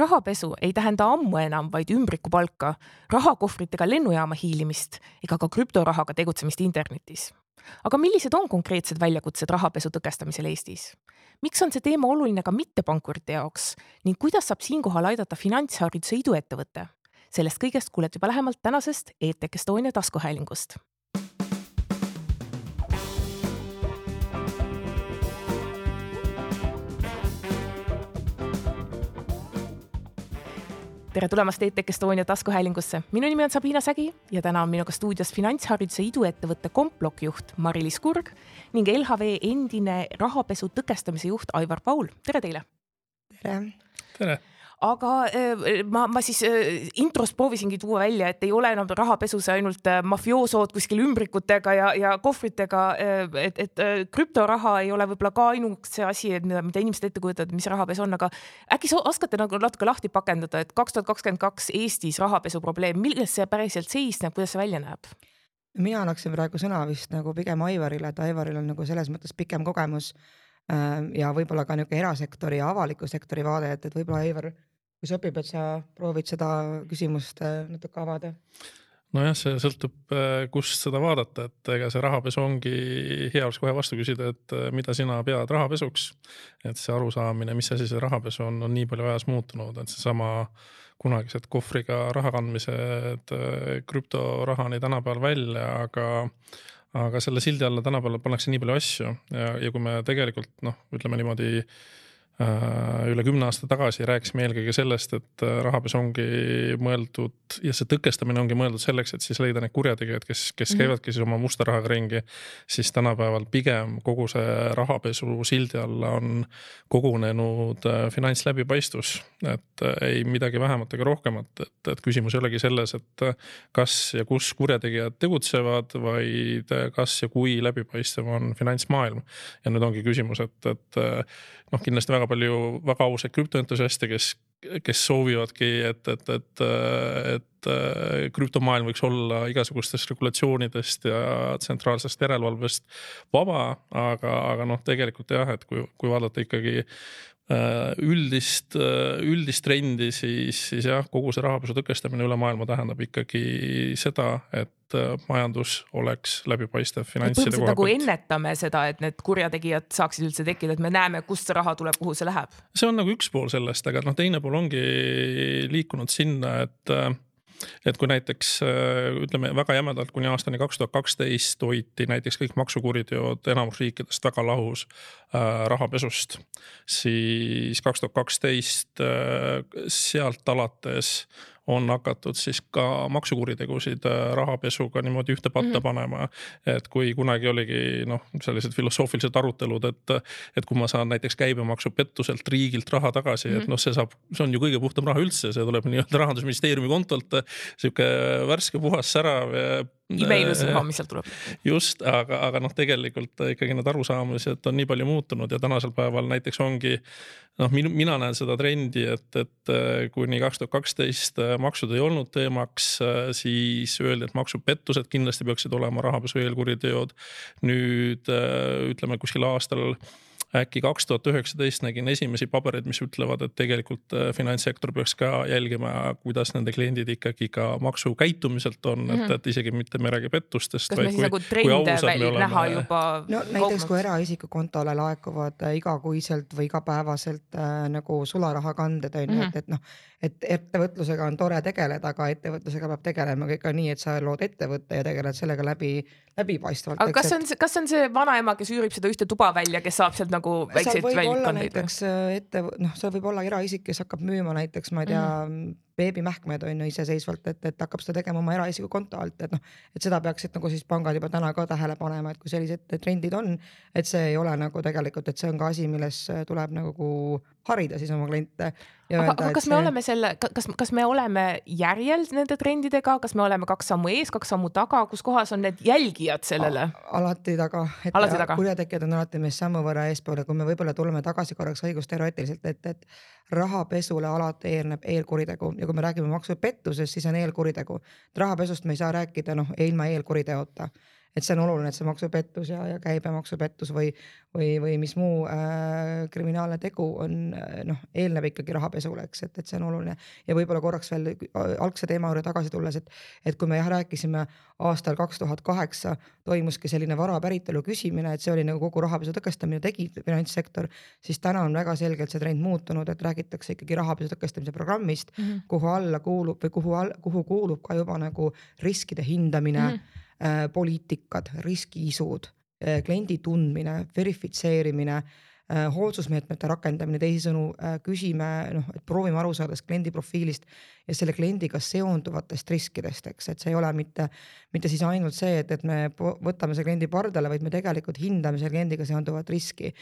rahapesu ei tähenda ammu enam vaid ümbrikupalka, rahakohvritega lennujaama hiilimist ega ka krüptorahaga tegutsemist internetis. aga millised on konkreetsed väljakutsed rahapesu tõkestamisel Eestis? miks on see teema oluline ka mittepankurite jaoks ning kuidas saab siinkohal aidata finantshariduse iduettevõte? sellest kõigest kuuled juba lähemalt tänasest ETK Estonia taskuhäälingust tere tulemast ETK Estonia taskuhäälingusse. minu nimi on Sabina Sägi ja täna on minuga stuudios finantshariduse iduettevõtte Komplok juht Mari-Liis Kurg ning LHV endine rahapesu tõkestamise juht Aivar Paul. tere teile. tere. tere aga ma, ma siis intros proovisingi tuua välja, et ei ole enam rahapesus ainult mafioosod kuskil ümbrikutega ja, ja kohvritega, et, et krüptoraha ei ole võib-olla ka ainult see asi, et mida, mida inimesed ette kujutavad, mis rahapesu on, aga äkki sa oskate nagu natuke lahti pakendada, et kaks tuhat kakskümmend kaks Eestis rahapesu probleem, milles see päriselt seisneb, kuidas see välja näeb? mina annaksin praegu sõna vist nagu pigem Aivarile, et Aivaril on nagu selles mõttes pikem kogemus ja võib-olla ka niisugune erasektori ja avaliku sektori vaade, et, et võib-olla Aivar kui sobib, et sa proovid seda küsimust äh, natuke avada? nojah, see sõltub, äh, kust seda vaadata, et ega see rahapesu ongi, hea oleks kohe vastu küsida, et äh, mida sina pead rahapesuks. et see arusaamine, mis asi see rahapesu on, on nii palju ajas muutunud, et seesama kunagised kohvriga raha kandmised krüptorahani tänapäeval välja, aga aga selle sildi alla tänapäeval pannakse nii palju asju ja, ja kui me tegelikult noh, ütleme niimoodi äh, üle kümne aasta tagasi rääkisime eelkõige sellest, et äh, rahapesu ongi mõeldud ja see tõkestamine ongi mõeldud selleks, et siis leida need kurjategijad, kes, kes mm -hmm. käivadki siis oma musta rahaga ringi. siis tänapäeval pigem kogu see rahapesu sildi alla on kogunenud äh, finantsläbipaistvus, et ei midagi vähemat ega rohkemat, et, et küsimus ei olegi selles, et kas ja kus kurjategijad tegutsevad, vaid kas ja kui läbipaistev on finantsmaailm. ja nüüd ongi küsimus, et, et noh, kindlasti väga palju väga ausaid krüptoentusiaste, kes, kes soovivadki, et, et, et, et krüptomaailm võiks olla igasugustest regulatsioonidest ja tsentraalsest järelevalvest vaba, aga, aga noh, tegelikult jah, et kui, kui vaadata ikkagi üldist, äh, üldist trendi, siis, siis jah, kogu see rahapesu tõkestamine üle maailma tähendab ikkagi seda, et äh, majandus oleks läbipaistev finantside koha nagu pealt. nagu ennetame seda, et need kurjategijad saaksid üldse tekkida, et me näeme, kust see raha tuleb, kuhu see läheb. see on nagu üks pool sellest, aga noh, teine pool ongi liikunud sinna, et et kui näiteks ütleme väga jämedalt kuni aastani kaks tuhat kaksteist hoiti näiteks kõik maksukuriteod enamus riikidest väga lahus äh, rahapesust, siis kaks tuhat kaksteist äh, sealt alates on hakatud siis ka maksukuritegusid äh, rahapesuga niimoodi ühte patta mm -hmm. panema. et kui kunagi oligi noh, sellised filosoofilised arutelud, et, et kui ma saan näiteks käibemaksupettuselt riigilt raha tagasi mm, -hmm. et mhm. noh, see saab, see on ju kõige puhtam raha üldse, see tuleb nii-öelda rahandusministeeriumi kontolt. sihuke värske, puhas, särav imeilus raha, mis sealt tuleb. just, aga, aga noh, tegelikult ikkagi need arusaamised on nii palju muutunud ja tänasel päeval näiteks ongi noh, mina näen seda trendi, et, et äh, kuni kaks tuhat kaksteist äh, maksud ei olnud teemaks, äh, siis öeldi, et maksupettused kindlasti peaksid olema rahapesu eelkuriteod. nüüd ütleme kuskil aastal äkki kaks tuhat üheksateist nägin esimesi pabereid, mis ütlevad, et tegelikult äh, finantssektor peaks ka jälgima, kuidas nende kliendid ikkagi ka maksukäitumiselt on mm, -hmm. et, mhm. et isegi mitte me ei räägi pettustest. kas me siis nagu trende oleme... näha juba? no näiteks kui eraisiku kontole laekuvad äh, igakuiselt või igapäevaselt äh, nagu sularahakanded on ju mm -hmm., et, et noh, et ettevõtlusega on tore tegeleda, aga ettevõtlusega peab tegelema ka ikka nii, et sa lood ettevõtte ja tegeled sellega läbi, läbipaistvalt. aga kas see on, kas see on see vanaema, kes üürib seda ühte tuba välja, kes saab sealt nagu nagu väikseid näiteks äh, ette, noh, see võib olla eraisik, kes hakkab müüma näiteks, ma ei tea mm., beebimähkmed on ju iseseisvalt, et, et hakkab seda tegema oma eraisiku konto alt, et noh, et seda peaksid nagu siis pangad juba täna ka tähele panema, et kui sellised trendid on, et see ei ole nagu tegelikult, et see on ka asi, milles tuleb nagu harida siis oma kliente aga, aga kas me see... oleme selle, kas, kas me oleme järjel nende trendidega, kas me oleme kaks sammu ees, kaks sammu taga, kus kohas on need jälgijad sellele? alati taga, et kurjategijad on alati meist sammu võrra eespool ja kui me võib-olla tuleme tagasi korraks õigusteoreetiliselt, et, et rahapesule alati eelneb eelkuritegu ja kui me räägime maksupettusest, siis on eelkuritegu. rahapesust me ei saa rääkida noh, ilma eelkuriteota et see on oluline, et see maksupettus ja, ja käibemaksupettus või, või, või mis muu äh, kriminaalne tegu on äh, noh, eelneb ikkagi rahapesule, eks, et, et see on oluline. ja võib-olla korraks veel algse teema juurde tagasi tulles, et, et kui me jah rääkisime aastal kaks tuhat kaheksa toimuski selline vara päritolu küsimine, et see oli nagu kogu rahapesu tõkestamine tegi finantssektor, siis täna on väga selgelt see trend muutunud, et räägitakse ikkagi rahapesu tõkestamise programmist mm, -hmm. kuhu alla kuulub või kuhu, kuhu kuulub ka juba nagu riskide hindamine mm. -hmm Äh, poliitikad, riskiisud, äh, kliendi tundmine, verifitseerimine, äh, hoolsusmeetmete rakendamine, teisisõnu küsime noh, et proovime aru saada kliendi profiilist ja selle kliendiga seonduvatest riskidest, eks, et see ei ole mitte, mitte siis ainult see, et, et me võtame selle kliendi pardale, vaid me tegelikult hindame selle kliendiga seonduvat riski.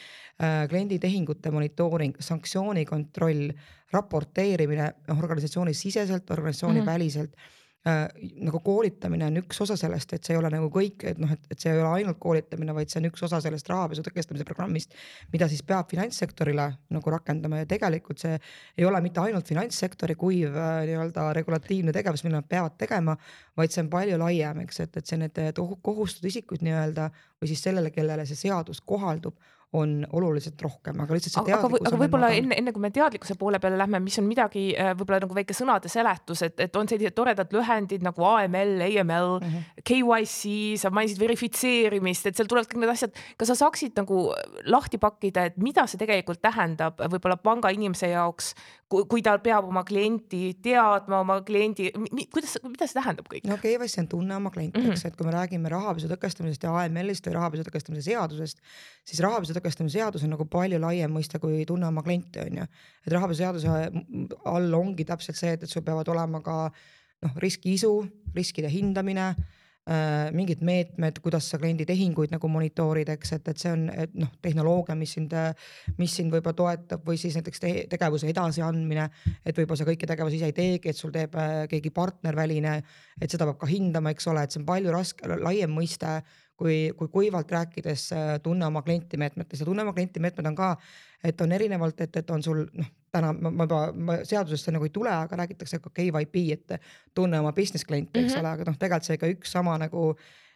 kliendi tehingute monitooring, sanktsiooni kontroll, raporteerimine organisatsiooni siseselt, organisatsiooni mm -hmm. väliselt äh, nagu koolitamine on üks osa sellest, et see ei ole nagu kõik, et noh, et, et see ei ole ainult koolitamine, vaid see on üks osa sellest rahapesu tõkestamise programmist, mida siis peab finantssektorile nagu rakendama. Ja tegelikult see ei ole mitte ainult finantssektori kuiv äh, nii-öelda regulatiivne tegevus, mida nad peavad tegema, vaid see on palju laiem, eks, et, et see need kohustatud isikud nii-öelda või siis sellele, kellele see seadus kohaldub on oluliselt rohkem, aga lihtsalt see teadlikkus. aga, aga võib-olla enne, enne kui me teadlikkuse poole peale lähme, mis on midagi äh, võib-olla nagu väike sõnade seletus, et, et on sellised toredad lühendid nagu AML, AML mm, -hmm. KYC, sa mainisid verifitseerimist, et seal tulevad kõik need asjad. kas sa saaksid nagu lahti pakkida, et mida see tegelikult tähendab võib-olla panga inimese jaoks, kui ta peab oma klienti teadma, oma kliendi, kuidas, mida see tähendab kõik? no KYC on tunne oma klienti mm, -hmm. eks, et kui me räägime rahapesu tõkestamisest ja AML-ist või rahapesu tõkestamise seadusest, siis rahapesu tõkestamise seadus on nagu palju laiem mõiste kui tunne oma klienti on ju. et rahapesuseaduse all ongi täpselt see, et, et sul peavad olema ka noh, riskiisu, riskide hindamine mingid meetmed, kuidas sa kliendi tehinguid nagu monitoorid, eks, et, et see on et noh, tehnoloogia, mis sind, mis sind võib-olla toetab või siis näiteks te tegevuse edasiandmine. et võib-olla sa kõiki tegevusi ise ei teegi, et sul teeb äh, keegi partner väline, et seda peab ka hindama, eks ole, et see on palju raske, laiem mõiste kui, kui kuivalt rääkides äh, tunne oma klienti meetmetes ja tunne oma klienti meetmed on ka, et on erinevalt, et, et on sul noh, täna ma, ma juba, ma seadusesse nagu ei tule, aga räägitakse ka KYP, et tunne oma business klienti, eks mm -hmm. ole, aga noh, tegelikult see ikka üks sama nagu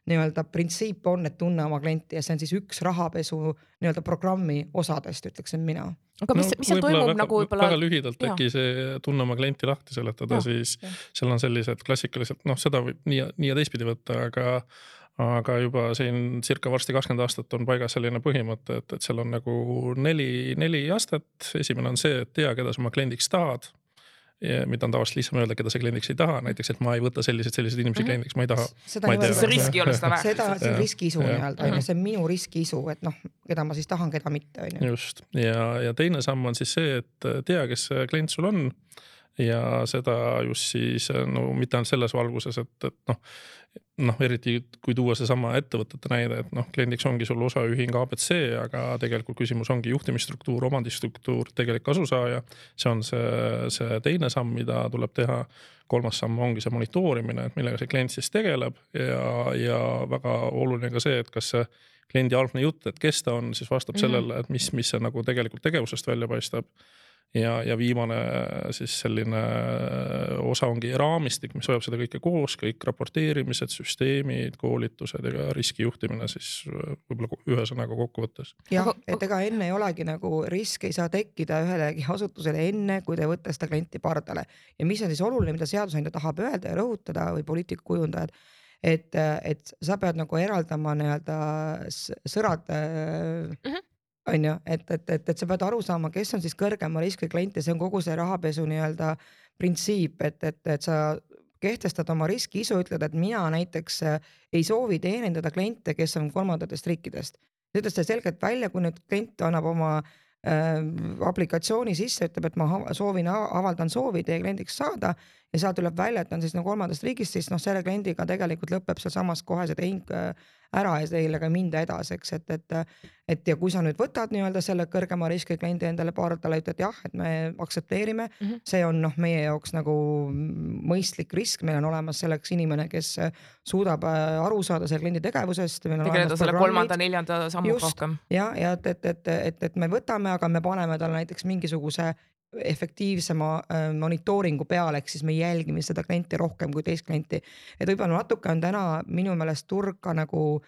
nii-öelda printsiip on, et tunne oma klienti ja see on siis üks rahapesu nii-öelda programmi osadest, ütleksin mina. aga mis no,, mis seal toimub väga, nagu võib-olla? väga lühidalt äkki see tunne oma klienti lahti seletada, siis ja. seal on sellised klassikalised, noh, seda võib nii, nii ja teistpidi võtta, aga aga juba siin circa varsti kakskümmend aastat on paigas selline põhimõte, et, et seal on nagu neli, neli astet. esimene on see, et tea, keda sa oma kliendiks tahad. mida on tavaliselt lihtsam öelda, keda sa kliendiks ei taha, näiteks, et ma ei võta selliseid, selliseid inimesi mm -hmm. kliendiks, ma ei taha. seda ei ole, see risk ei ole seda väärt. seda, see on riskiisu nii-öelda on ju, see on minu riskiisu, et noh, keda ma siis tahan, keda mitte on ju. just ja, ja teine samm on siis see, et tea, kes see klient sul on ja seda just siis no mitte ainult selles valguses, et, et noh noh, eriti kui tuua seesama ettevõtete näide, et noh, kliendiks ongi sul osaühing abc, aga tegelikult küsimus ongi juhtimisstruktuur, omandistruktuur, tegelik kasusaaja. see on see, see teine samm, mida tuleb teha. kolmas samm ongi see monitoorimine, et millega see klient siis tegeleb ja, ja väga oluline ka see, et kas see kliendi algne jutt, et kes ta on, siis vastab mm -hmm. sellele, et mis, mis see nagu tegelikult tegevusest välja paistab ja, ja viimane siis selline osa ongi raamistik, mis hoiab seda kõike koos, kõik raporteerimised, süsteemid, koolitused ja riskijuhtimine siis võib-olla ühesõnaga kokkuvõttes. jah, et ega enne ei olegi nagu risk ei saa tekkida ühelegi asutusele enne, kui te võtate seda klienti pardale. ja mis on siis oluline, mida seadusandja tahab öelda ja rõhutada või poliitikakujundajad et, et sa pead nagu eraldama nii-öelda sõrad mm -hmm on ju, et, et, et, et sa pead aru saama, kes on siis kõrgema riski klient ja see on kogu see rahapesu nii-öelda printsiip, et, et, et sa kehtestad oma riskiisu, ütled, et mina näiteks äh, ei soovi teenindada kliente, kes on kolmandatest riikidest. sa ütled seda selgelt välja, kui nüüd klient annab oma äh, aplikatsiooni sisse, ütleb, et ma soovin, avaldan soovi teie kliendiks saada ja sealt tuleb välja, et on siis nagu kolmandast riigist, siis noh, selle kliendiga tegelikult lõpeb sealsamas kohe see tehing äh, ära ja teile ka minda edasi, eks, et, et. et ja kui sa nüüd võtad nii-öelda selle kõrgema riski kliendi endale pardale, ütled jah, et me aktsepteerime mm, -hmm. see on noh, meie jaoks nagu mõistlik risk, meil on olemas selleks inimene, kes suudab äh, aru saada selle kliendi tegevusest. tegeleda selle kolmanda-neljanda sammuga rohkem. ja, ja et, et, et, et, et me võtame, aga me paneme talle näiteks mingisuguse efektiivsema äh, monitooringu peal, ehk siis me jälgime seda klienti rohkem kui teist klienti. et võib-olla natuke on täna minu meelest turg ka nagu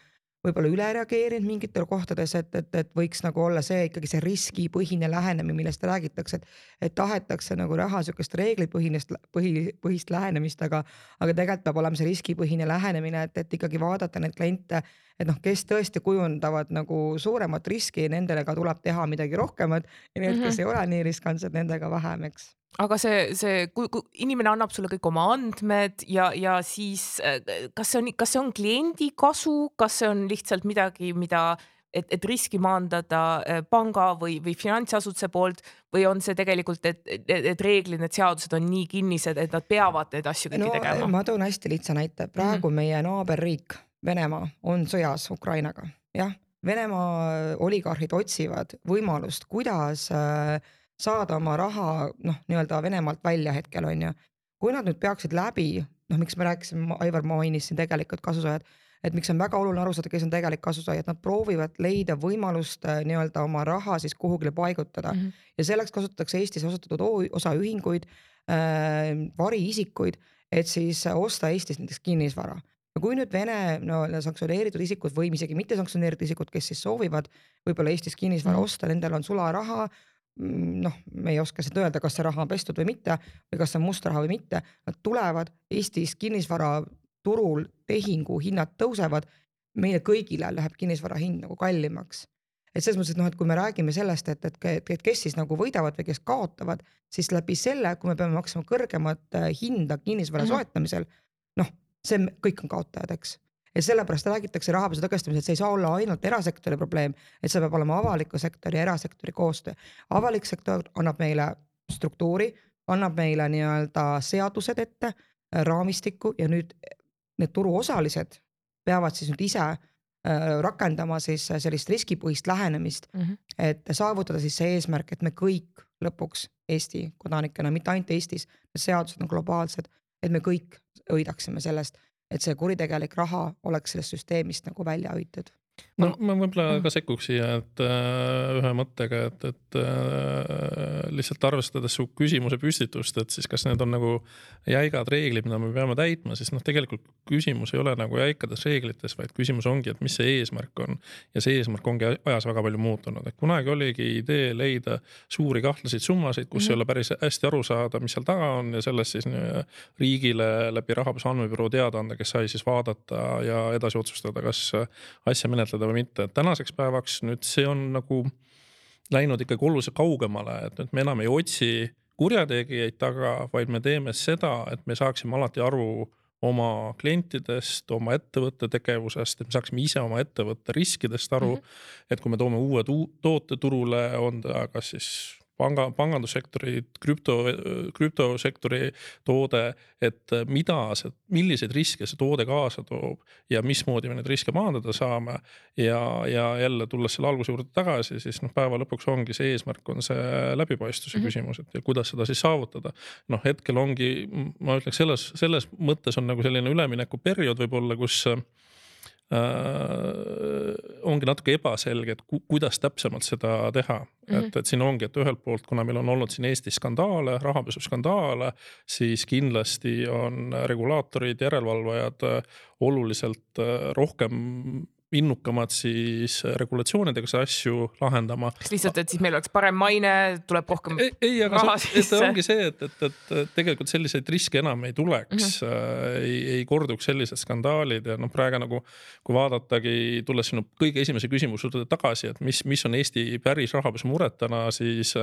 võib-olla üle reageerinud mingitel kohtades, et, et, et võiks nagu olla see ikkagi see riskipõhine lähenemine, millest räägitakse, et. et tahetakse nagu raha sihukest reeglipõhinest, põhi, põhist lähenemist, aga, aga tegelikult peab olema see riskipõhine lähenemine, et, et ikkagi vaadata neid kliente. et noh, kes tõesti kujundavad nagu suuremat riski, nendele ka tuleb teha midagi rohkemat ja need mm, -hmm. kes mhm. ei ole nii riskantsed, nendega vähem, eks aga see, see, kui, inimene annab sulle kõik oma andmed ja, ja siis äh, kas see on, kas see on kliendi kasu, kas see on lihtsalt midagi, mida, et, et riski maandada äh, panga või, või finantsasutuse poolt või on see tegelikult, et, et, et reeglid, need seadused on nii kinnised, et nad peavad neid asju kõiki no, tegema? ma toon hästi lihtsa näite, praegu mm -hmm. meie naaberriik Venemaa on sõjas Ukrainaga, jah. Venemaa oligarhid otsivad võimalust, kuidas äh, saada oma raha noh, nii-öelda Venemaalt välja hetkel on ju. kui nad nüüd peaksid läbi, noh, miks me rääkisime, Aivar mainis siin tegelikult kasusaajad, et miks on väga oluline aru saada, kes on tegelik kasutaja, et nad proovivad leida võimalust äh, nii-öelda oma raha siis kuhugile paigutada mm. -hmm. ja selleks kasutatakse Eestis asutatud osaühinguid äh,, variisikuid, et siis osta Eestis näiteks kinnisvara no kui nüüd Vene no sanktsioneeritud isikud või isegi mitte sanktsioneeritud isikud, kes siis soovivad võib-olla Eestis kinnisvara mm. osta, nendel on sularaha noh, me ei oska seda öelda, kas see raha on pestud või mitte või kas see on must raha või mitte. Nad tulevad Eestis kinnisvaraturul, tehingu hinnad tõusevad. meile kõigile läheb kinnisvara hind nagu kallimaks. et selles mõttes, et noh, et kui me räägime sellest, et, et, et, et kes siis nagu võidavad või kes kaotavad, siis läbi selle, kui me peame maksma kõrgemat äh, hinda kinnisvara mm -hmm. soetamisel. noh, see kõik on kaotajad, eks ja sellepärast räägitakse rahapesu tõkestamisel, et see ei saa olla ainult erasektori probleem, et see peab olema avaliku sektori ja erasektori koostöö. avalik sektor annab meile struktuuri, annab meile nii-öelda seadused ette, raamistiku ja nüüd need turuosalised peavad siis nüüd ise äh, rakendama siis sellist riskipõhist lähenemist mm, -hmm. et saavutada siis see eesmärk, et me kõik lõpuks Eesti kodanikena, mitte ainult Eestis, seadused on globaalsed, et me kõik võidaksime sellest et see kuritegelik raha oleks sellest süsteemist nagu välja hoitud no ma võib-olla ka sekkuks siia, et äh, ühe mõttega, et, et äh, lihtsalt arvestades su küsimuse püstitust, et siis kas need on nagu jäigad reeglid, mida me peame täitma, siis noh, tegelikult küsimus ei ole nagu jäikades reeglites, vaid küsimus ongi, et mis see eesmärk on. ja see eesmärk ongi ajas väga palju muutunud, et kunagi oligi idee leida suuri kahtlaseid summasid, kus mm -hmm. ei ole päris hästi aru saada, mis seal taga on ja sellest siis riigile läbi rahapesu andmebüroo teada anda, kes sai siis vaadata ja edasi otsustada, kas asja menetleda menetleda või mitte, et tänaseks päevaks nüüd see on nagu läinud ikkagi oluliselt kaugemale, et nüüd me enam ei otsi kurjategijaid taga, vaid me teeme seda, et me saaksime alati aru oma klientidest, oma ettevõtte tegevusest, et me saaksime ise oma ettevõtte riskidest aru mm. -hmm. et kui me toome uue toote turule, on ta kas siis panga, pangandussektori, krüpto, krüptosektori toode, et mida see, milliseid riske see toode kaasa toob ja mismoodi me neid riske maandada saame. ja, ja jälle tulles selle alguse juurde tagasi, siis noh, päeva lõpuks ongi see eesmärk, on see läbipaistvuse mm -hmm. küsimus, et ja kuidas seda siis saavutada. noh, hetkel ongi, ma ütleks selles, selles mõttes on nagu selline üleminekuperiood võib-olla, kus Äh, ongi natuke ebaselge, et ku, kuidas täpsemalt seda teha mm. -hmm. et, et siin ongi, et ühelt poolt, kuna meil on olnud siin Eestis skandaale, rahapesuskandaale, siis kindlasti on regulaatorid, järelevalvajad oluliselt rohkem innukamad siis regulatsioonidega seda asju lahendama. kas lihtsalt, et siis meil oleks parem maine, tuleb rohkem ei, ei, aga raha see, sisse? ongi see, et, et, et tegelikult selliseid riske enam ei tuleks mm, -hmm. ei, ei korduks sellised skandaalid ja noh, praegu nagu kui vaadatagi, tulles sinu kõige esimese küsimuse juurde tagasi, et mis, mis on Eesti päris rahapesu mured täna, siis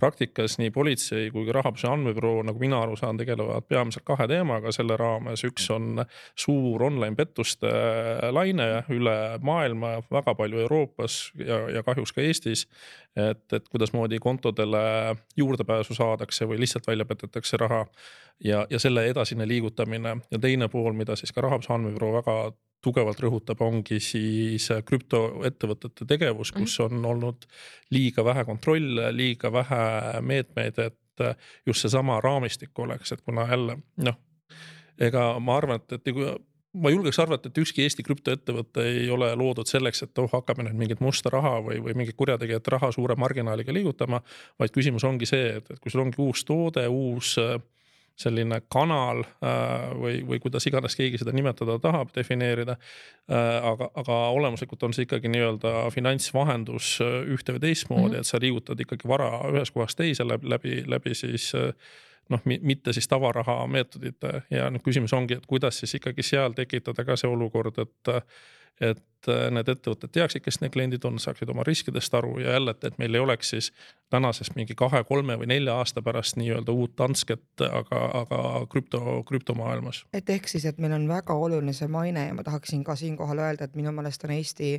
praktikas nii politsei kui ka rahapesu andmebüroo, nagu mina aru saan, tegelevad peamiselt kahe teemaga selle raames, üks on suur online pettuste laine üle maailma, väga palju Euroopas ja, ja kahjuks ka Eestis. et, et kuidasmoodi kontodele juurdepääsu saadakse või lihtsalt välja petetakse raha ja, ja selle edasine liigutamine ja teine pool, mida siis ka rahapesu andmebüroo väga tugevalt rõhutab, ongi siis krüptoettevõtete tegevus, kus mhm. on olnud liiga vähe kontrolle, liiga vähe meetmeid, et just seesama raamistik oleks, et kuna jälle noh, ega ma arvan, et, et ma julgeks arvata, et ükski Eesti krüptoettevõte ei ole loodud selleks, et oh, hakkame nüüd mingit musta raha või, või mingit kurjategijate raha suure marginaaliga liigutama. vaid küsimus ongi see, et, et kui sul ongi uus toode, uus äh, selline kanal äh, või, või kuidas iganes keegi seda nimetada tahab, defineerida. aga, aga olemuslikult on see ikkagi nii-öelda finantsvahendus ühte või teistmoodi mm, -hmm. et sa liigutad ikkagi vara ühest kohast teise läbi, läbi, läbi siis noh, mitte siis tavaraha meetodite ja nüüd küsimus ongi, et kuidas siis ikkagi seal tekitada ka see olukord, et et need ettevõtted teaksid, kes need kliendid on, saaksid oma riskidest aru ja jälle, et, et meil ei oleks siis tänasest mingi kahe, kolme või nelja aasta pärast nii-öelda uut Dansket, aga, aga krüpto, krüptomaailmas. et ehk siis, et meil on väga oluline see maine ja ma tahaksin ka siinkohal öelda, et minu meelest on Eesti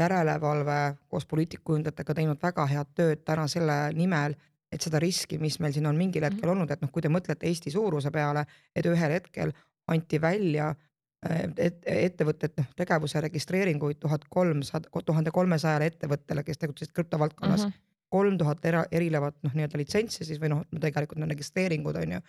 järelevalve koos poliitikakujundajatega teinud väga head tööd täna selle nimel, et seda riski, mis meil siin on mingil mhm. hetkel olnud, et noh, kui te mõtlete Eesti suuruse peale, et ühel hetkel anti välja et ettevõtted noh, tegevuse registreeringuid tuhat kolmsada, tuhande kolmesajale ettevõttele, kes tegutsesid krüptovaldkonnas. -hmm kolm tuhat erinevat noh, nii-öelda litsentsi siis või noh, tegelikult on registreeringud on ju.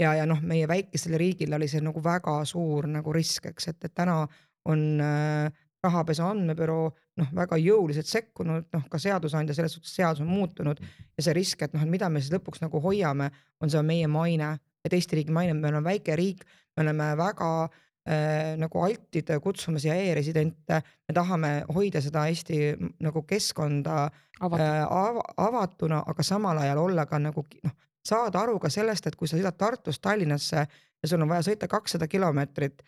ja, ja noh, meie väikesele riigile oli see nagu väga suur nagu risk, eks, et, et täna on äh, rahapesu andmebüroo noh, väga jõuliselt sekkunud, noh ka seadusandja selles suhtes seadus on muutunud ja see risk, et noh, et mida me siis lõpuks nagu hoiame, on see meie maine, et Eesti riigi maine, me oleme väike riik, me oleme väga äh, nagu altid, kutsume siia e-residente, me tahame hoida seda Eesti nagu keskkonda Avat. äh, av avatuna, aga samal ajal olla ka nagu noh, saada aru ka sellest, et kui sa sõidad Tartust Tallinnasse ja sul on vaja sõita kakssada kilomeetrit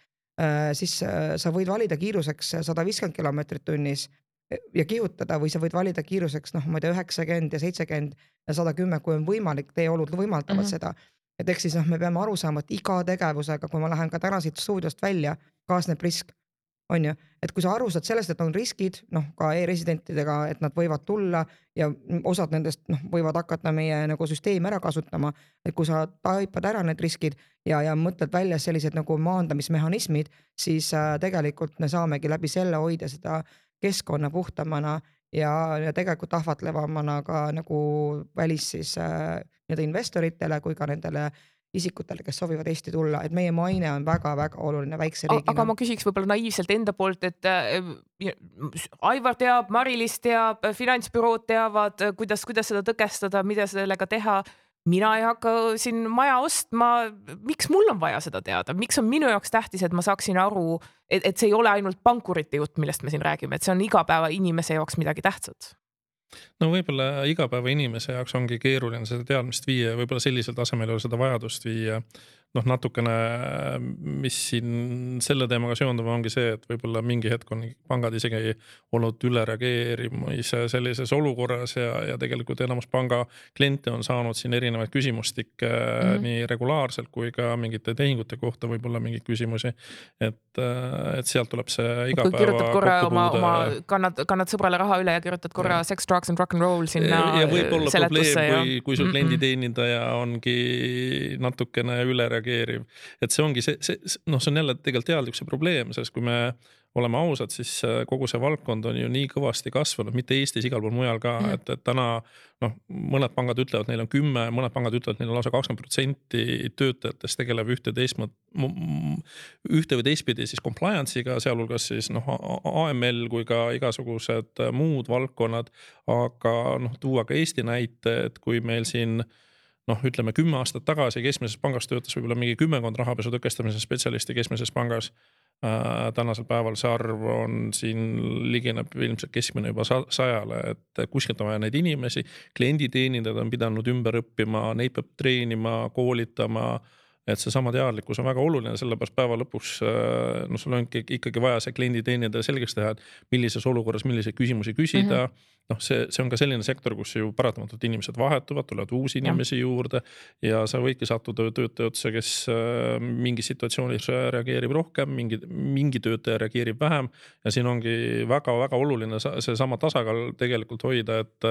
siis äh, sa võid valida kiiruseks sada viiskümmend kilomeetrit tunnis e, ja kihutada või sa võid valida kiiruseks noh, ma ei tea, üheksakümmend ja seitsekümmend ja sada kümme, kui on võimalik, teeolud võimaldavad mm -hmm. seda. et ehk siis noh, me peame aru saama, et iga tegevusega, kui ma lähen ka täna siit stuudiost välja, kaasneb risk on ju, et kui sa aru saad sellest, et on riskid, noh ka e-residentidega, et nad võivad tulla ja osad nendest noh, võivad hakata meie nagu süsteemi ära kasutama. et kui sa taipad ära need riskid ja, ja mõtled välja sellised nagu maandamismehhanismid, siis äh, tegelikult me saamegi läbi selle hoida seda keskkonna puhtamana ja, ja tegelikult ahvatlevamana ka nagu välis siis äh, nii-öelda investoritele kui ka nendele äh, isikutele, kes soovivad Eesti tulla, et meie maine on väga-väga oluline väikse riigina. aga ma küsiks võib-olla naiivselt enda poolt, et äh, Aivar teab, Mari-Liis teab, finantsbürood teavad, kuidas, kuidas seda tõkestada, mida sellega teha. mina ei hakka siin maja ostma. miks mul on vaja seda teada, miks on minu jaoks tähtis, et ma saaksin aru, et, et see ei ole ainult pankurite jutt, millest me siin räägime, et see on igapäevainimese jaoks midagi tähtsat no võib-olla igapäevainimese jaoks ongi keeruline seda teadmist viia ja võib-olla sellisel tasemel ei ole seda vajadust viia noh, natukene, mis siin selle teemaga seondub, ongi see, et võib-olla mingi hetk on pangad isegi olnud ülereageerimise sellises olukorras ja, ja tegelikult enamus panga kliente on saanud siin erinevaid küsimustikke mm -hmm. nii regulaarselt kui ka mingite tehingute kohta võib-olla mingeid küsimusi. et, et sealt tuleb see igapäeva. kirjutad korra oma, oma, kannad, kannad sõbrale raha üle ja kirjutad korra ja. sex, drugs and rock n roll sinna. ja võib olla probleem, kui, kui sul klienditeenindaja ongi natukene üle reageeriv. et see ongi see, see noh, see on jälle tegelikult teadlikkuse probleem, sest kui me oleme ausad, siis äh, kogu see valdkond on ju nii kõvasti kasvanud, mitte Eestis, igal pool mujal ka mm., et, et täna noh, mõned pangad ütlevad, neil on kümme, mõned pangad ütlevad, neil on lausa kakskümmend protsenti töötajatest tegeleb ühte teist, ühte või teistpidi siis compliance'iga, sealhulgas siis noh, AML kui ka igasugused muud valdkonnad. aga noh, tuua ka Eesti näite, et kui meil siin noh, ütleme kümme aastat tagasi keskmises pangas töötas võib-olla mingi kümmekond rahapesu tõkestamise spetsialisti keskmises pangas äh,. tänasel päeval see arv on siin ligineb ilmselt keskmine juba sajale, et kuskilt on vaja neid inimesi. klienditeenindajad on pidanud ümber õppima, neid peab treenima, koolitama et seesama teadlikkus on väga oluline, sellepärast päeva lõpuks noh, sul on ikkagi vaja see klienditeenindaja selgeks teha, et millises olukorras milliseid küsimusi küsida mm. -hmm noh, see, see on ka selline sektor, kus ju paratamatult inimesed vahetuvad, tulevad uusi inimesi ja. juurde ja sa võidki sattuda töötaja otsa, kes äh, mingis situatsioonis reageerib rohkem, mingi, mingi töötaja reageerib vähem. ja siin ongi väga-väga oluline seesama tasakaal tegelikult hoida, et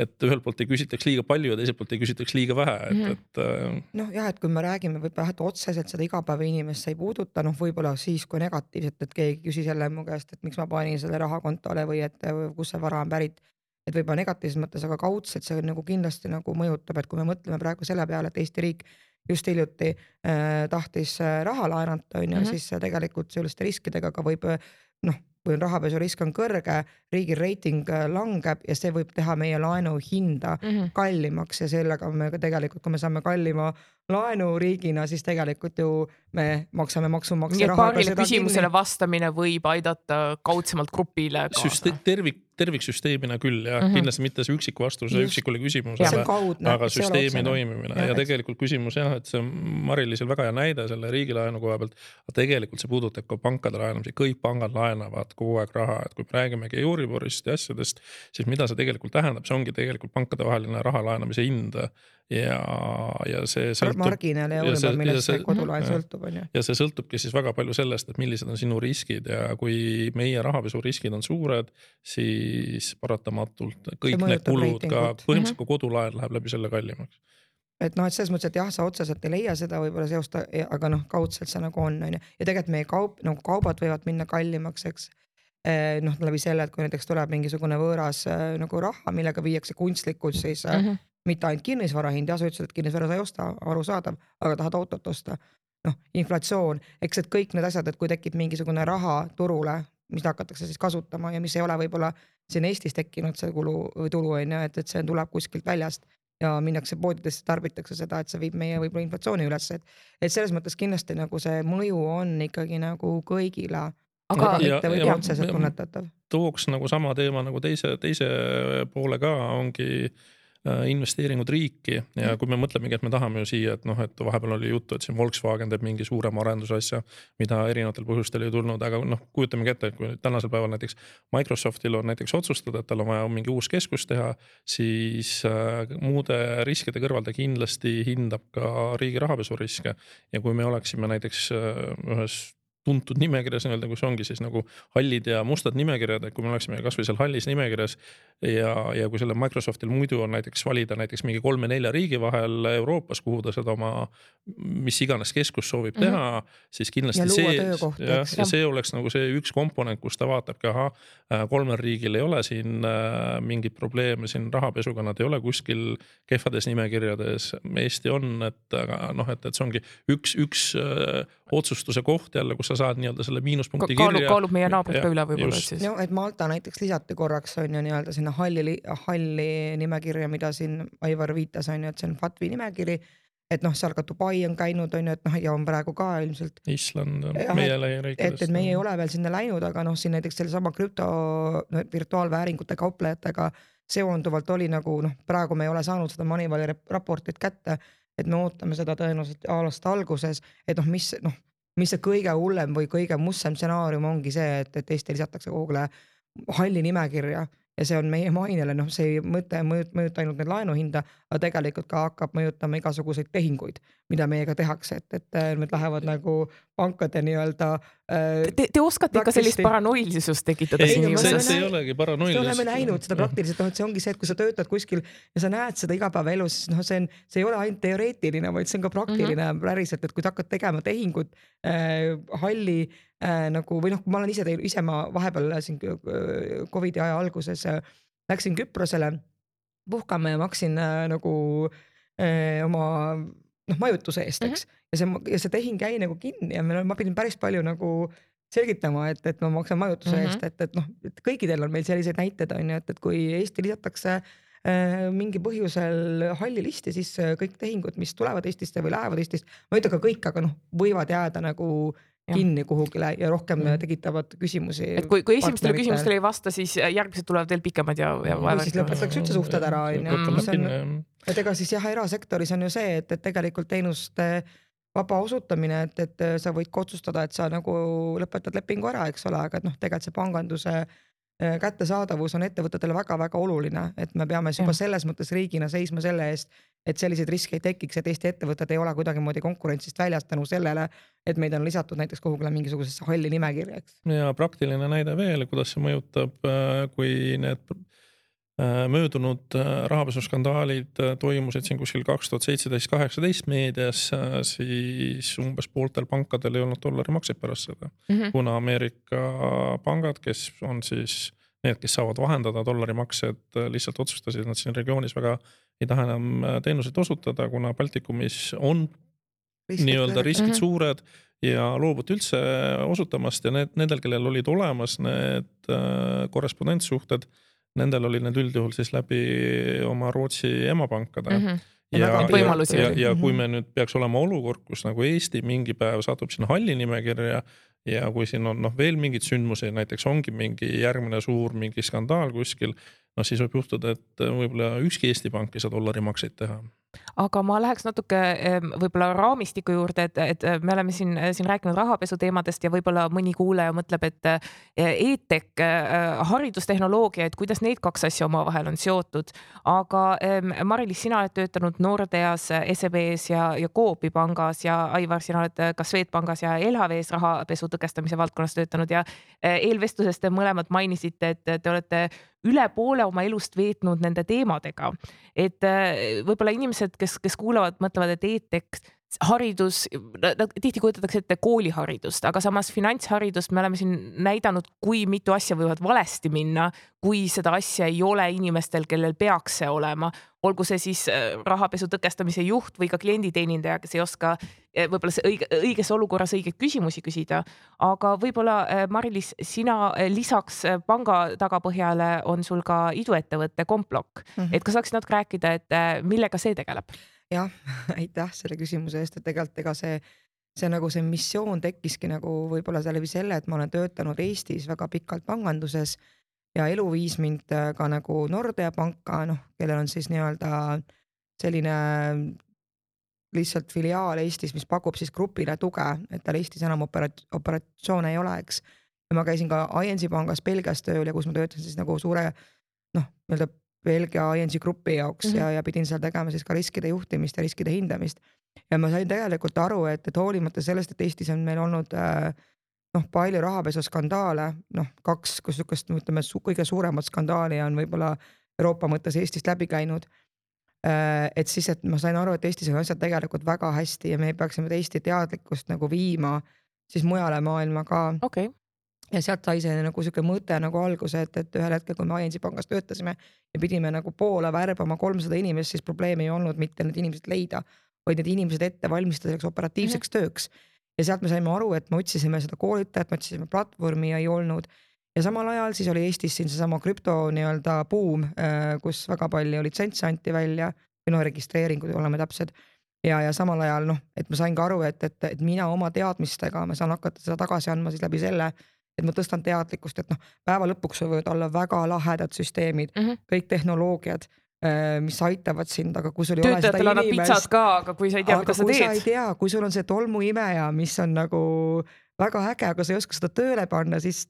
et ühelt poolt ei küsitaks liiga palju ja teiselt poolt ei küsitaks liiga vähe, et mm, -hmm. et. Äh, noh, jah, et kui me räägime võib-olla otseselt seda igapäevainimest see ei puuduta, noh, võib-olla siis kui negatiivselt, et keegi küsis jälle mu käest, et miks ma panin selle raha kontole või et kust see vara on pärit. Et võib-olla negatiivses mõttes, aga kaudselt see nagu kindlasti nagu mõjutab, et kui me mõtleme praegu selle peale, et Eesti riik just hiljuti äh, tahtis äh, raha laenata, on ju, Mhm. siis äh, tegelikult selliste riskidega ka võib äh, noh, kui on rahapesurisk on kõrge, riigi reiting langeb ja see võib teha meie laenu hinda Mhm. kallimaks ja sellega me ka tegelikult, kui me saame kallima laenu riigina, siis tegelikult ju me maksame maksumaksja et rahaga paarile küsimusele kinni. vastamine võib aidata kaudsemalt grupile süste- kaasa., tervik, terviksüsteemina küll jah mm. -hmm. kindlasti mitte see üksiku vastuse üksikule küsimusele, aga süsteemi toimimine ja eks. tegelikult küsimus jah, et see on Mari-Liisel väga hea näide selle riigilaenu koha pealt. aga tegelikult see puudutab ka pankade laenamisi, kõik pangad laenavad kogu aeg raha, et kui me räägimegi Euriborist ja asjadest, siis mida see tegelikult tähendab, see ongi tegelikult pankadevaheline raha laenamise hind ja, ja see sõltub marginaal ja Euribor, millest see kodulaen jah. sõltub, on ju. ja see sõltubki siis väga palju sellest, et millised on sinu riskid ja kui meie rahapesuriskid on suured, siis paratamatult kõik need kulud ka, reitingut. põhimõtteliselt ka kodulaen läheb läbi selle kallimaks. et noh, et selles mõttes, et jah, sa otseselt ei leia seda võib-olla seost, aga noh, kaudselt see nagu on, on ju. ja tegelikult meie kaup, nagu kaubad võivad minna kallimaks, eks. noh, läbi selle, et kui näiteks tuleb mingisugune võõras äh, nagu raha, millega viiakse kunstlikult siis äh, Mhm. Mitte ainult kinnisvara hind, jah, sa ütlesid, et kinnisvara sa ei osta, arusaadav, aga tahad autot osta. noh, inflatsioon, eks, et kõik need asjad, et kui tekib mingisugune raha turule, mida hakatakse siis kasutama ja mis ei ole võib-olla siin Eestis tekkinud see kulu või tulu on ju, et, et see tuleb kuskilt väljast ja minnakse poodidesse, tarbitakse seda, et see viib meie võib-olla inflatsiooni üles, et. et selles mõttes kindlasti nagu see mõju on ikkagi nagu kõigile, aga Ja- mitte võib-olla otseselt tunnetatav. tooks nagu sama teema nagu teise, teise poole ka ongi investeeringud riiki ja kui me mõtlemegi, et me tahame ju siia, et noh, et vahepeal oli juttu, et siin Volkswagen teeb mingi suurema arendusasja, mida erinevatel põhjustel ei tulnud, aga noh, kujutamegi ette, et kui tänasel päeval näiteks Microsoftil on näiteks otsustada, et tal on vaja mingi uus keskus teha, siis äh, muude riskide kõrval ta kindlasti hindab ka riigi rahapesuriske. ja kui me oleksime näiteks äh, ühes tuntud nimekirjas nii-öelda, kus ongi siis nagu hallid ja mustad nimekirjad, et kui me oleksime kasvõi seal hallis nimekirjas ja, ja kui sellel Microsoftil muidu on näiteks valida näiteks mingi kolme-nelja riigi vahel Euroopas, kuhu ta seda oma mis iganes keskus soovib teha, siis kindlasti Ja luua see, eks. ja see oleks nagu see üks komponent, kus ta vaatabki, ahah, kolmel riigil ei ole siin äh, mingeid probleeme siin rahapesuga, nad ei ole kuskil kehvades nimekirjades. Eesti on, et aga noh, et, et see ongi üks, üks öö, otsustuse koht jälle, kus sa saad nii-öelda selle miinuspunkti kaalub, kirja. kaalub meie naabrid ka üle võib-olla siis. no et Malta näiteks lisati korraks on ju nii-öelda sinna halli, halli nimekirja, mida siin Aivar viitas, on ju, et see on FATF-i nimekiri. et noh, seal ka Dubai on käinud, on ju, et noh, ja on praegu ka ilmselt Island, Jah, meie et- lähiriikidest. et, et meie ei ole veel sinna läinud, aga noh, siin näiteks sellesama krüpto no, virtuaalvääringute kauplejatega seonduvalt oli nagu noh, praegu me ei ole saanud seda Moneyvali raportit kätte, et me ootame seda tõenäoliselt aasta alguses, et noh, mis noh, mis see kõige hullem või kõige mustem stsenaarium ongi see, et, et Eesti lisatakse kuhugile halli nimekirja ja see on meie mainele, noh, see ei mõte mõjut- mõjuta ainult nüüd laenuhinda, aga tegelikult ka hakkab mõjutama igasuguseid tehinguid, mida meiega tehakse, et, et need lähevad nagu pankade nii-öelda äh, Te, te oskate ikka sellist paranoilisust tekitada ei, siin me inimeses see ei näinud- olegi me paranoilisus. oleme näinud seda praktiliselt, noh, et see ongi see, et kui sa töötad kuskil ja sa näed seda igapäevaelus, siis noh, see on, see ei ole ainult teoreetiline, vaid see on ka praktiline mm -hmm. päriselt, et kui sa hakkad tegema tehingut äh, halli äh, nagu või noh, ma olen ise ise ma vahepeal siin Covidi aja alguses äh, läksin Küprosele puhkama ja maksin äh, nagu äh, oma noh, majutuse eest, eks mm. -hmm. ja see ja see tehing jäi nagu kinni ja meil, ma pidin päris palju nagu selgitama, et, et ma maksan majutuse mm. -hmm. eest, et, et noh, et kõikidel on meil selliseid näiteid on ju, et, et kui Eesti lisatakse äh, mingi põhjusel halli listi, siis äh, kõik tehingud, mis tulevad Eestisse või lähevad Eestist, ma ei ütle ka kõik, aga noh, võivad jääda nagu. Kinni kuhugile ja rohkem Mhm. tekitavad küsimusi. et kui, kui esimestele küsimustele ei vasta, siis järgmised tulevad veel pikemad ja, ja Või siis lõpetatakse üldse suhted ära, on ju. lõpetame mis on- kinni, jah. et ega siis jah, erasektoris on ju see, et, et tegelikult teenuste vaba osutamine, et, et sa võid ka otsustada, et sa nagu lõpetad lepingu ära, eks ole, aga et noh, tegelikult see panganduse eh, kättesaadavus on ettevõtetele väga-väga oluline, et me peame juba selles mõttes riigina seisma selle eest, et selliseid riske ei tekiks, et Eesti ettevõtted ei ole kuidagimoodi konkurentsist väljas tänu sellele, et meid on lisatud näiteks kuhugile mingisugusesse halli nimekirja, eks. ja praktiline näide veel, kuidas see mõjutab, kui need äh, möödunud äh, rahapesuskandaalid äh, toimusid siin kuskil kaks tuhat seitseteist, kaheksateist meedias, siis umbes pooltel pankadel ei olnud dollarimakseid pärast seda. Mhm. kuna Ameerika pangad, kes on siis need, kes saavad vahendada dollarimaksed, lihtsalt otsustasid, et nad siin regioonis väga ei taha enam teenuseid osutada, kuna Baltikumis on nii-öelda riskid mm. -hmm. suured ja loobuti üldse osutamast ja need, nendel, kellel olid olemas need äh, korrespondentsuhted, nendel olid need üldjuhul siis läbi oma Rootsi emapankade mm. -hmm Ja ja, ja, võimalusi ja, oli. ja kui Mhm. me nüüd peaks olema olukord, kus nagu Eesti mingi päev satub sinna halli nimekirja ja kui siin on noh, veel mingeid sündmusi, näiteks ongi mingi järgmine suur mingi skandaal kuskil, noh siis võib juhtuda, et võib-olla ükski Eesti pank ei saa dollarimakseid teha. aga ma läheks natuke võib-olla raamistiku juurde, et, et me oleme siin, siin rääkinud rahapesu teemadest ja võib-olla mõni kuulaja mõtleb, et eh, e-tech, haridustehnoloogia, et kuidas need kaks asja omavahel on seotud. aga Mari-Liis, sina oled töötanud Nordeas, SEB-s ja, ja Coopi pangas ja Aivar, sina oled ka Swedbankis ja LHV-s rahapesu tõkestamise valdkonnas töötanud ja eelvestluses te mõlemad mainisite, et te olete üle poole oma elust veetnud nende teemadega. Et äh, võib-olla inimesed, kes, kes kuulavad, mõtlevad, et e-tech, haridus, tihti kujutatakse ette kooliharidust, aga samas finantsharidust me oleme siin näidanud, kui mitu asja võivad valesti minna, kui seda asja ei ole inimestel, kellel peaks see olema, olgu see siis äh, rahapesu tõkestamise juht või ka klienditeenindaja, kes ei oska äh, võib-olla see õige, õiges olukorras õigeid küsimusi küsida. aga võib-olla äh, Mari-Liis, sina lisaks panga tagapõhjale on sul ka iduettevõte Komplok Mhm. et kas saaksid natuke rääkida, et millega see tegeleb? jah, aitäh selle küsimuse eest, et tegelikult ega see, see nagu see missioon tekkiski nagu võib-olla läbi selle, et ma olen töötanud Eestis väga pikalt panganduses ja elu viis mind äh, ka nagu Nordea panka, noh, kellel on siis nii-öelda selline lihtsalt filiaal Eestis, mis pakub siis grupile tuge, et tal Eestis enam operat-, operatsioone ei ole, eks. ja ma käisin ka ING pangas Belgias tööl ja kus ma töötasin siis nagu suure noh, nii-öelda Belgia ING grupi jaoks mm -hmm. ja, ja pidin seal tegema siis ka riskide juhtimist ja riskide hindamist. ja ma sain tegelikult aru, et, et hoolimata sellest, et Eestis on meil olnud äh, noh, palju rahapesuskandaale, noh kaks, sihukest ütleme kõige suuremat skandaali on võib-olla Euroopa mõttes Eestist läbi käinud. et siis, et ma sain aru, et Eestis on asjad tegelikult väga hästi ja me peaksime Eesti teadlikkust nagu viima siis mujale maailma ka okei okay., ja sealt sai see nagu sihuke mõte nagu alguse, et, et ühel hetkel, kui me ING pangas töötasime ja pidime nagu poole värbama kolmsada inimest, siis probleemi ei olnud mitte need inimesed leida, vaid need inimesed ette valmistada selleks operatiivseks mm -hmm. tööks. Ja sealt me saime aru, et me otsisime seda koolitajat, me otsisime platvormi ja ei olnud. ja samal ajal siis oli Eestis siin seesama krüpto nii-öelda buum, kus väga palju litsentse anti välja või noh, registreeringud, oleme täpsed ja, ja samal ajal noh, et ma sain ka aru, et, et, et mina oma teadmistega, ma saan hakata seda tagasi andma siis läbi selle, et ma tõstan teadlikkust, et noh, päeva lõpuks võivad olla väga lahedad süsteemid mm. -hmm. kõik tehnoloogiad, mis aitavad sind, aga kui sul ei ole seda töötajatele annab inimest pitsat, ka, aga kui sa ei tea, mida sa kui sa ei teed. tea, kui sul on see tolmuimeja, mis on nagu väga äge, aga sa ei oska seda tööle panna, siis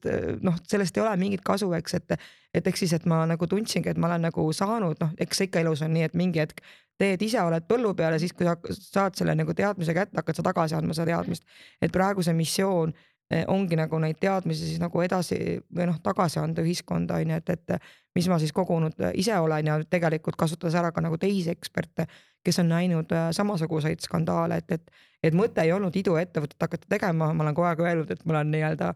noh, sellest ei ole mingit kasu, eks, et et eks siis, et ma nagu tundsingi, et ma olen nagu saanud, noh, eks ikka elus on nii, et mingi hetk teed ise, oled põllu peal ja siis, kui sa saad selle nagu teadmise kätte, hakkad sa tagasi andma seda teadmist. et praegu see missioon ongi nagu neid teadmisi siis nagu edasi või noh, tagasi anda ühiskonda on ju, et, et mis ma siis kogunud ise olen ja tegelikult kasutades ära ka nagu teisi eksperte, kes on näinud äh, samasuguseid skandaale, et, et, et mõte ei olnud iduettevõtet hakata tegema, ma olen kogu aeg öelnud, et ma olen nii-öelda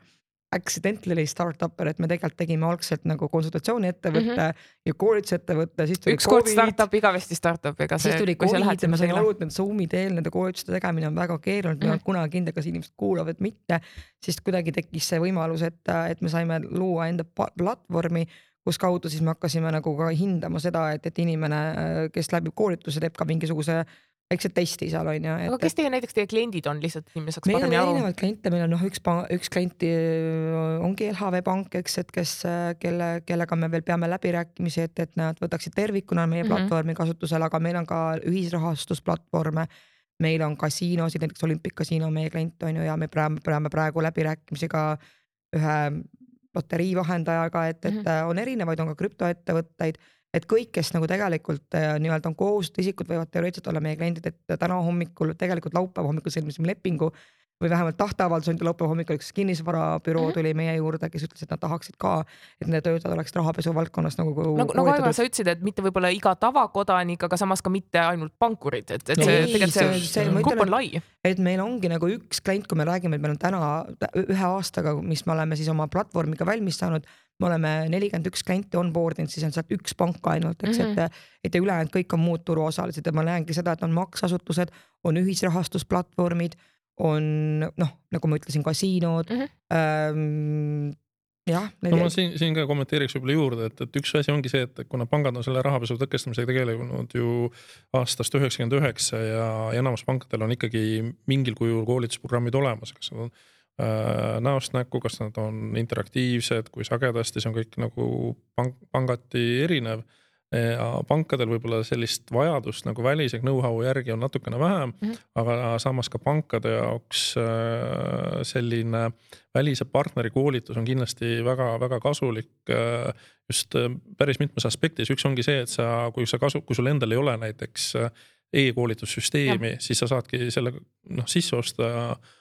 accidentally startup'er, et me tegelikult tegime algselt nagu konsultatsiooniettevõtte mm -hmm. ja koolitusettevõtte, siis tuli ükskord startup, igavesti startup, ega see. siis tuli Covid ja ma sain aru, et need Zoom'i teel nende koolituste tegemine on väga keeruline, ma ei olnud kunagi kindel, kas inimesed kuulavad mitte. siis kuidagi tekkis see võimalus, et, et me saime luua enda platvormi, kus kaudu siis me hakkasime nagu ka hindama seda, et, et inimene, kes läbib koolituse, teeb ka mingisuguse väikse testi seal on ju. aga kes teie näiteks teie kliendid on lihtsalt, et inimene saaks meil on paremini aru? erinevaid kliente, meil on noh, üks, üks klient äh, ongi LHV Pank, eks, et kes, kelle, kellega me veel peame läbirääkimisi, et, et nad võtaksid tervikuna meie Mhm. platvormi kasutusele, aga meil on ka ühisrahastusplatvorme. meil on kasiinosid, näiteks Olympic Casino meie klient on ju ja me peame, peame praegu läbirääkimisi ka ühe loterii vahendajaga, et, et Mhm. on erinevaid, on ka krüptoettevõtteid et kõik, kes nagu tegelikult äh, nii-öelda on kohustatud isikud, võivad teoreetiliselt olla meie kliendid, et täna hommikul, tegelikult laupäeva hommikul sõlmisime lepingu või vähemalt tahteavaldus anti laupäeva hommikul, üks kinnisvarabüroo Mhm. tuli meie juurde, kes ütles, et nad tahaksid ka, et nende töötajad oleksid rahapesu valdkonnas nagu nagu, nagu Aivar, sa ütlesid, et mitte võib-olla iga tavakodanik, aga samas ka mitte ainult pankurid, et, et No see tegelikult see- see, see- grupp on lai. et meil ongi nagu üks klient, kui me räägime, et meil on täna tä- ühe aastaga, mis me oleme siis oma platvormiga valmis saanud, me oleme nelikümmend üks klienti onboard inud, siis on sealt üks pank ainult, eks mm, Mhm. -hmm. et, et ja ülejäänud kõik on muud turuosalised ja ma näengi seda, et on makseasutused, on ühisrahastusplatvormid, on noh, nagu ma ütlesin, kasiinod Mhm. ähm, jah. no ma siin, siin ka kommenteeriks võib-olla juurde, et, et üks asi ongi see, et kuna pangad on selle rahapesu tõkestamisega tegelenud ju aastast üheksakümmend üheksa ja enamus pankadel on ikkagi mingil kujul koolitusprogrammid olemas, kas nad on äh, näost näkku, kas nad on interaktiivsed, kui sagedasti, see on kõik nagu pank, pangati erinev. Ja pankadel võib-olla sellist vajadust nagu välise know-how järgi on natukene vähem mm. -hmm. aga samas ka pankade jaoks äh, selline välise partneri koolitus on kindlasti väga-väga kasulik äh, just äh, päris mitmes aspektis, üks ongi see, et sa, kui sa kasu, kui sul endal ei ole näiteks äh, e-koolitussüsteemi, siis sa saadki selle noh sisse osta äh,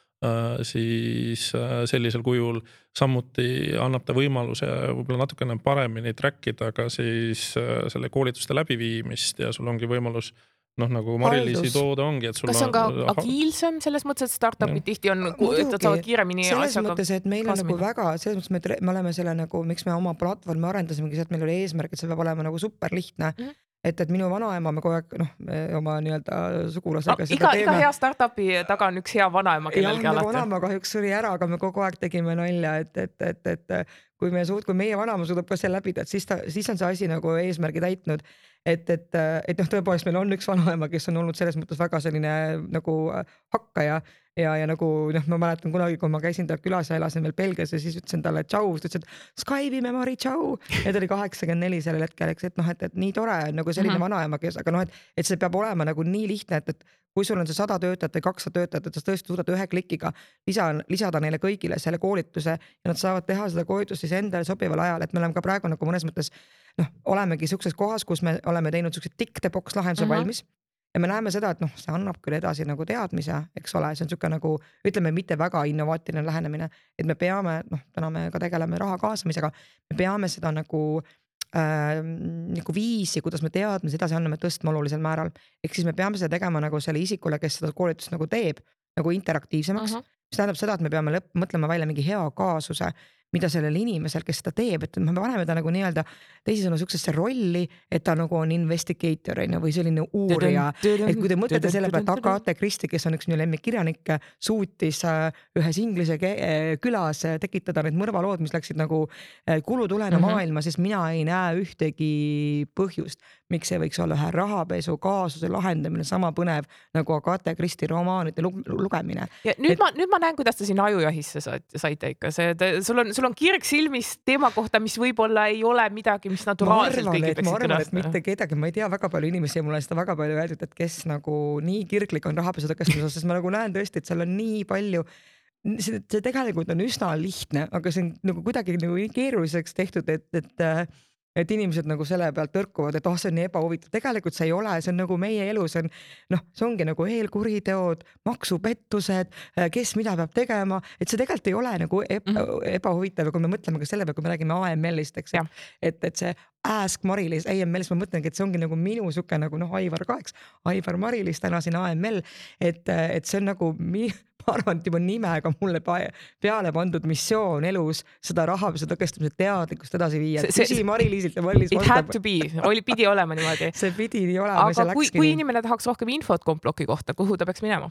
siis äh, sellisel kujul samuti annab ta võimaluse võib-olla natukene paremini track ida ka siis äh, selle koolituste läbiviimist ja sul ongi võimalus noh, nagu Mari-Liisi toode ongi, et sul kas see on ka on agiilsem selles mõttes, et startup'id tihti on, et nad saavad kiiremini selles asjaga mõttes, et meil on nagu väga, selles mõttes me, me oleme selle nagu, miks me oma platvormi arendasimegi, see, et meil oli eesmärk, et see peab olema nagu super lihtne mm. Mhm. Et, et minu vanaema, me kogu aeg noh, oma nii-öelda sugulasega no, iga, iga hea startup'i taga on üks hea vanaema kellelgi mu alati. vanaema kahjuks suri ära, aga me kogu aeg tegime nalja, et, et, et, et kui me suud-, kui meie vanaema suudab ka selle läbida, et siis ta, siis on see asi nagu eesmärgi täitnud. et, et, et noh, tõepoolest meil on üks vanaema, kes on olnud selles mõttes väga selline nagu hakkaja ja, ja nagu noh, ma mäletan kunagi, kui ma käisin tal külas ja elasin veel Belgias ja siis ütlesin talle tšau, siis ta ütles, et Skype'i me Mari tšau. ja ta oli kaheksakümmend neli sellel hetkel, eks, et noh, et, et nii tore on nagu selline mm. -hmm. vanaema, kes, aga noh, et, et see peab olema nagu nii lihtne, et, et kui sul on see sada töötajat või kakssada töötajat, et sa tõesti suudad ühe klikiga lisa, lisada neile kõigile selle koolituse ja nad saavad teha seda koolitust siis endale sobival ajal, et me oleme ka praegu nagu mõnes mõttes noh, olemegi siukses kohas, kus me oleme teinud siukse tick the box lahenduse uh Mhm. -huh. valmis ja me näeme seda, et noh, see annab küll edasi nagu teadmise, eks ole, see on sihuke nagu ütleme, mitte väga innovaatiline lähenemine, et me peame, noh, täna me ka tegeleme raha kaasamisega, me peame seda nagu äh, nagu viisi, kuidas me teadmisi edasi anname, tõstma olulisel määral. ehk siis me peame seda tegema nagu selle isikule, kes seda koolitust nagu teeb, nagu interaktiivsemaks uh. -huh. mis tähendab seda, et me peame lõpp, mõtlema välja mingi hea kaasuse, mida sellel inimesel, kes seda teeb, et me paneme ta nagu nii-öelda teisisõnu siuksesse rolli, et ta nagu on investigator on ju, või selline uurija et kui te mõtlete selle peale, et Agatha Christie, kes on üks minu lemmikkirjanikke, suutis äh, ühes inglise äh, külas äh, tekitada need mõrvalood, mis läksid nagu kulutulena mm. -hmm. maailma, siis mina ei näe ühtegi põhjust, miks see võiks olla ühe rahapesu kaasuse lahendamine sama põnev nagu Agatha Christie romaanide lu- lugemine. ja nüüd Et- ma, nüüd ma näen, kuidas te sinna ajujahisse saite, saite ikka, see, sul on, sul on kirg silmis teema kohta, mis võib-olla ei ole midagi, mis naturaalselt kõigil et ma arvan, et mitte kedagi, ma ei tea väga palju inimesi ja mulle on seda väga palju öeldud, et kes nagu nii kirglik on rahapesu tõkestamise osas, sest ma nagu näen tõesti, et seal on nii palju see, see tegelikult on üsna lihtne, aga see on nagu kuidagi nagu nii keeruliseks tehtud, et, et et inimesed nagu selle pealt tõrkuvad, et oh, see on nii ebahuvitav, tegelikult see ei ole, see on nagu meie elu, see on noh, see ongi nagu eelkuriteod, maksupettused, kes mida peab tegema, et see tegelikult ei ole nagu eba, mm -hmm. ebahuvitav ja kui me mõtleme ka selle peale, kui me räägime AML-ist, eks, et, et see Ask Mari-Liis AML-is ma mõtlengi, et see ongi nagu minu sihuke nagu noh, Aivar ka, eks, Aivar Mari-Liis täna siin AML, et, et see on nagu mi, ma arvan, et juba nimega mulle peale pandud missioon elus seda rahapesu tõkestamise teadlikkust edasi viia. küsi Mari-Liisilt ja Mari-Liis vastab. It had to be, oli, pidi olema niimoodi. see pidi nii olema. aga kui, kui inimene tahaks rohkem infot Komploki kohta, kuhu ta peaks minema?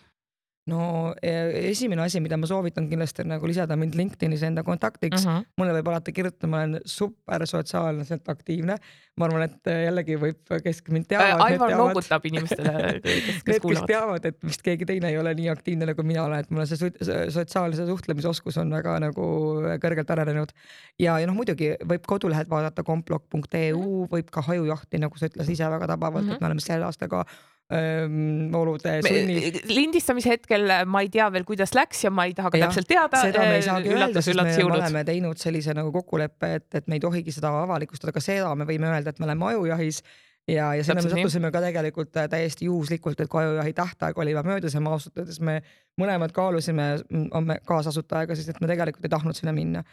No esimene asi, mida ma soovitan kindlasti on nagu lisada mind LinkedInis enda kontaktiks uh. Mhm. -huh. mulle võib alati kirjutada, ma olen super sotsiaalselt aktiivne. ma arvan, et jällegi võib, kes mind teavad. Aivar noogutab inimestele, kes, kes kuulavad. kes teavad, et vist keegi teine ei ole nii aktiivne nagu mina olen, et mul on see sotsiaalse suhtlemisoskus on väga nagu kõrgelt arenenud. ja, ja noh, muidugi võib kodulehelt vaadata komplok.eu, võib ka hajujahti, nagu sa ütlesid ise väga tabavalt uh, -huh. et me oleme sel aastal ka olude sunnid. lindistamise hetkel ma ei tea veel, kuidas läks ja ma ei taha ka ja, täpselt teada. seda me ei saagi öelda, sest me jõulud. oleme teinud sellise nagu kokkuleppe, et, et me ei tohigi seda avalikustada, aga seda me võime öelda, et me oleme ajujahis ja, ja sinna me sattusime ka tegelikult äh, täiesti juhuslikult, et kui ajujahi tähtaeg oli juba möödas ja me ausalt öeldes me mõlemad kaalusime mm, kaasasutajaga siis, et me tegelikult ei tahtnud sinna minna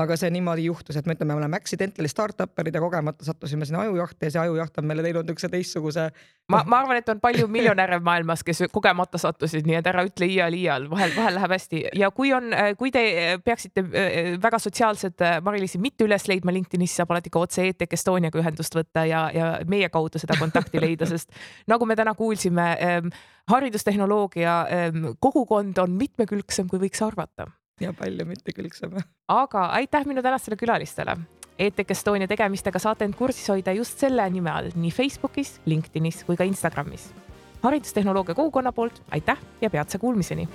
aga see niimoodi juhtus, et me ütleme, me oleme accidentally startup'erid ja kogemata sattusime sinna ajujahti ja see ajujaht on meile teinud niisuguse teistsuguse. ma, ma arvan, et on palju miljonäre maailmas, kes kogemata sattusid, nii et ära ütle iial, iial, vahel, vahel läheb hästi ja kui on, kui te peaksite äh, väga sotsiaalsed Mari-Liisi mitte üles leidma LinkedInis, saab alati ka otse ETEC Estoniaga ühendust võtta ja, ja meie kaudu seda kontakti leida, sest nagu me täna kuulsime, ähm, haridustehnoloogia ähm, kogukond on mitmekülgsem, kui võiks arvata ja palju mitmekülgsem. aga aitäh minu tänastele külalistele. ETEC Estonia tegemistega saate end kursis hoida just selle nime all nii Facebookis, LinkedInis kui ka Instagramis. haridustehnoloogia kogukonna poolt aitäh ja peatse kuulmiseni